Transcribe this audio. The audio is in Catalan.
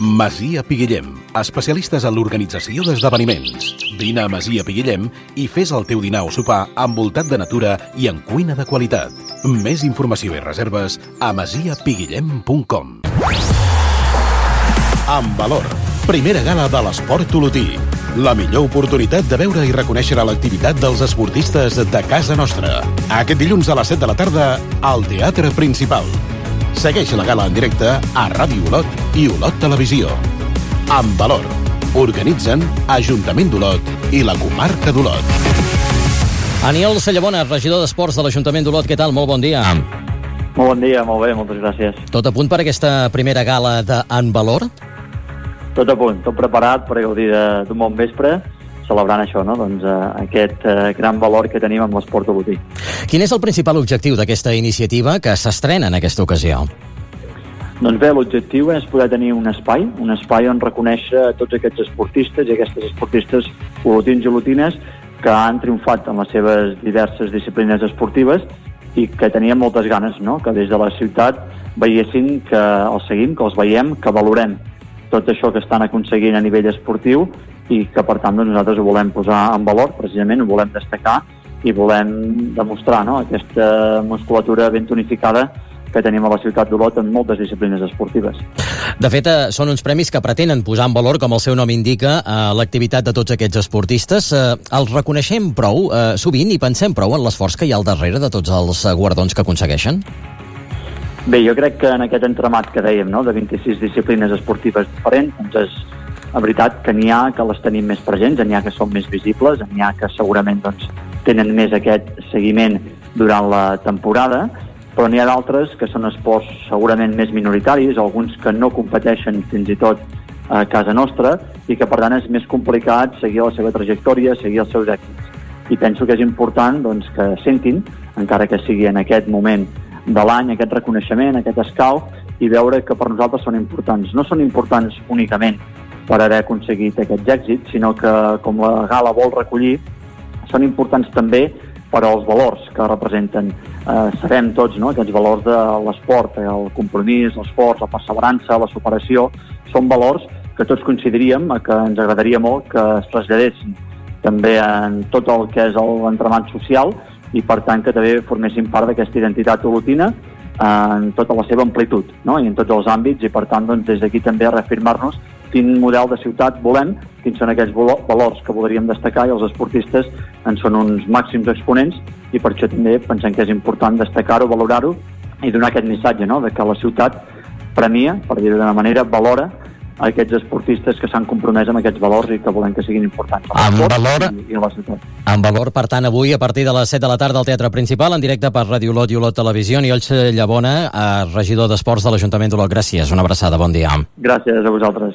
Masia Piguillem, especialistes en l'organització d'esdeveniments. Vine a Masia Piguillem i fes el teu dinar o sopar envoltat de natura i en cuina de qualitat. Més informació i reserves a masiapiguillem.com Amb valor, primera gala de l'esport olotí. La millor oportunitat de veure i reconèixer l'activitat dels esportistes de casa nostra. Aquest dilluns a les 7 de la tarda al Teatre Principal. Segueix la gala en directe a Ràdio Olot i Olot Televisió. Amb valor. Organitzen Ajuntament d'Olot i la comarca d'Olot. Aniol Sallabona, regidor d'Esports de l'Ajuntament d'Olot, què tal? Molt bon dia. Molt bon dia, molt bé, moltes gràcies. Tot a punt per aquesta primera gala de En Valor? Tot a punt, tot preparat per gaudir de- d'un bon vespre, celebrant això, no? doncs, eh, aquest eh, gran valor que tenim amb l'esport olotí. Quin és el principal objectiu d'aquesta iniciativa que s'estrena en aquesta ocasió? Doncs bé, l'objectiu és poder tenir un espai, un espai on reconèixer tots aquests esportistes i aquestes esportistes olotins i olotines que han triomfat en les seves diverses disciplines esportives i que tenien moltes ganes, no? que des de la ciutat veiessin que els seguim, que els veiem, que valorem tot això que estan aconseguint a nivell esportiu i que per tant doncs, nosaltres ho volem posar en valor, precisament ho volem destacar i volem demostrar no? aquesta musculatura ben tonificada que tenim a la ciutat d'Olot en moltes disciplines esportives. De fet, eh, són uns premis que pretenen posar en valor, com el seu nom indica, eh, l'activitat de tots aquests esportistes. Eh, els reconeixem prou, eh, sovint, i pensem prou en l'esforç que hi ha al darrere de tots els guardons que aconsegueixen? Bé, jo crec que en aquest entremat que dèiem, no?, de 26 disciplines esportives diferents, doncs és la veritat que n'hi ha que les tenim més presents, n'hi ha que són més visibles, n'hi ha que segurament doncs, tenen més aquest seguiment durant la temporada, però n'hi ha d'altres que són esports segurament més minoritaris, alguns que no competeixen fins i tot a casa nostra i que per tant és més complicat seguir la seva trajectòria, seguir els seus èxits. I penso que és important doncs, que sentin, encara que sigui en aquest moment de l'any, aquest reconeixement, aquest escau, i veure que per nosaltres són importants. No són importants únicament per haver aconseguit aquests èxits, sinó que, com la gala vol recollir, són importants també per als valors que representen. Eh, sabem tots no? aquests valors de l'esport, eh, el compromís, l'esforç, la perseverança, la superació, són valors que tots coincidiríem eh, que ens agradaria molt que es traslladessin també en tot el que és l'entremat social i per tant que també formessin part d'aquesta identitat olotina en tota la seva amplitud no? i en tots els àmbits i per tant doncs, des d'aquí també reafirmar-nos quin model de ciutat volem, quins són aquells valo- valors que voldríem destacar i els esportistes en són uns màxims exponents i per això també pensem que és important destacar-ho, valorar-ho i donar aquest missatge no? de que la ciutat premia, per dir-ho d'una manera, valora aquests esportistes que s'han compromès amb aquests valors i que volem que siguin importants Amb valor- i, i la ciutat. En valor, per tant, avui, a partir de les 7 de la tarda al Teatre Principal, en directe per Ràdio Olot i Olot Televisió, i Llavona, eh, regidor d'Esports de l'Ajuntament d'Olot. Gràcies, una abraçada, bon dia. Gràcies a vosaltres.